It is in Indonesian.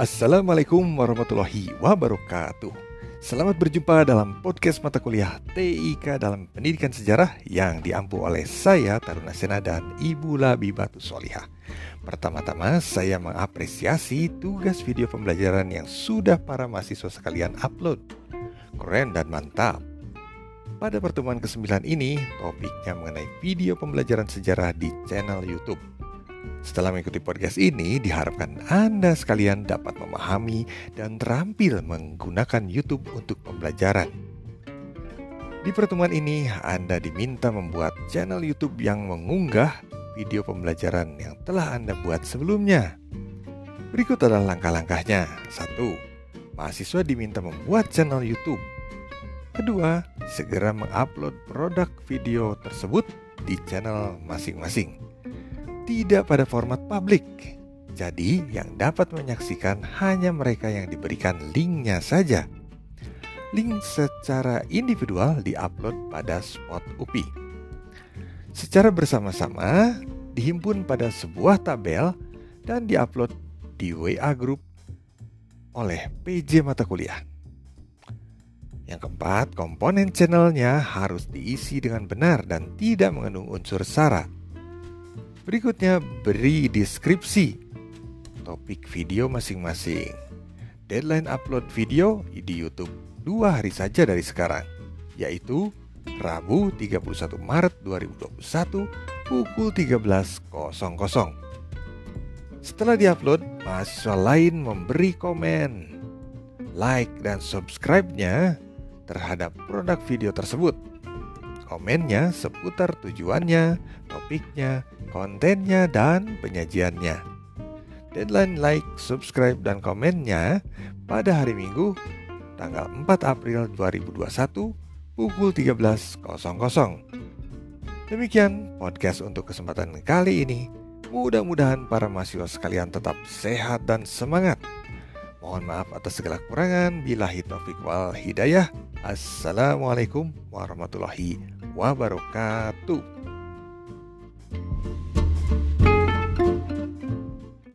Assalamualaikum warahmatullahi wabarakatuh. Selamat berjumpa dalam podcast mata kuliah TIK dalam Pendidikan Sejarah yang diampu oleh saya Taruna Sena dan Ibu Labi Batu Solihah. Pertama-tama saya mengapresiasi tugas video pembelajaran yang sudah para mahasiswa sekalian upload. Keren dan mantap. Pada pertemuan ke-9 ini, topiknya mengenai video pembelajaran sejarah di channel YouTube. Setelah mengikuti podcast ini, diharapkan Anda sekalian dapat memahami dan terampil menggunakan YouTube untuk pembelajaran. Di pertemuan ini, Anda diminta membuat channel YouTube yang mengunggah video pembelajaran yang telah Anda buat sebelumnya. Berikut adalah langkah-langkahnya. 1. Mahasiswa diminta membuat channel YouTube. Kedua, segera mengupload produk video tersebut di channel masing-masing tidak pada format publik. Jadi, yang dapat menyaksikan hanya mereka yang diberikan linknya saja. Link secara individual diupload pada spot UPI. Secara bersama-sama, dihimpun pada sebuah tabel dan diupload di WA Group oleh PJ mata kuliah. Yang keempat, komponen channelnya harus diisi dengan benar dan tidak mengandung unsur sara Berikutnya beri deskripsi topik video masing-masing. Deadline upload video di YouTube dua hari saja dari sekarang, yaitu Rabu 31 Maret 2021 pukul 13.00. Setelah diupload, mahasiswa lain memberi komen, like, dan subscribe-nya terhadap produk video tersebut. Komennya seputar tujuannya, topiknya, kontennya, dan penyajiannya. Deadline like, subscribe, dan komennya pada hari Minggu tanggal 4 April 2021 pukul 13.00. Demikian podcast untuk kesempatan kali ini. Mudah-mudahan para mahasiswa sekalian tetap sehat dan semangat. Mohon maaf atas segala kekurangan. Bila taufik wal hidayah. Assalamualaikum warahmatullahi wabarakatuh.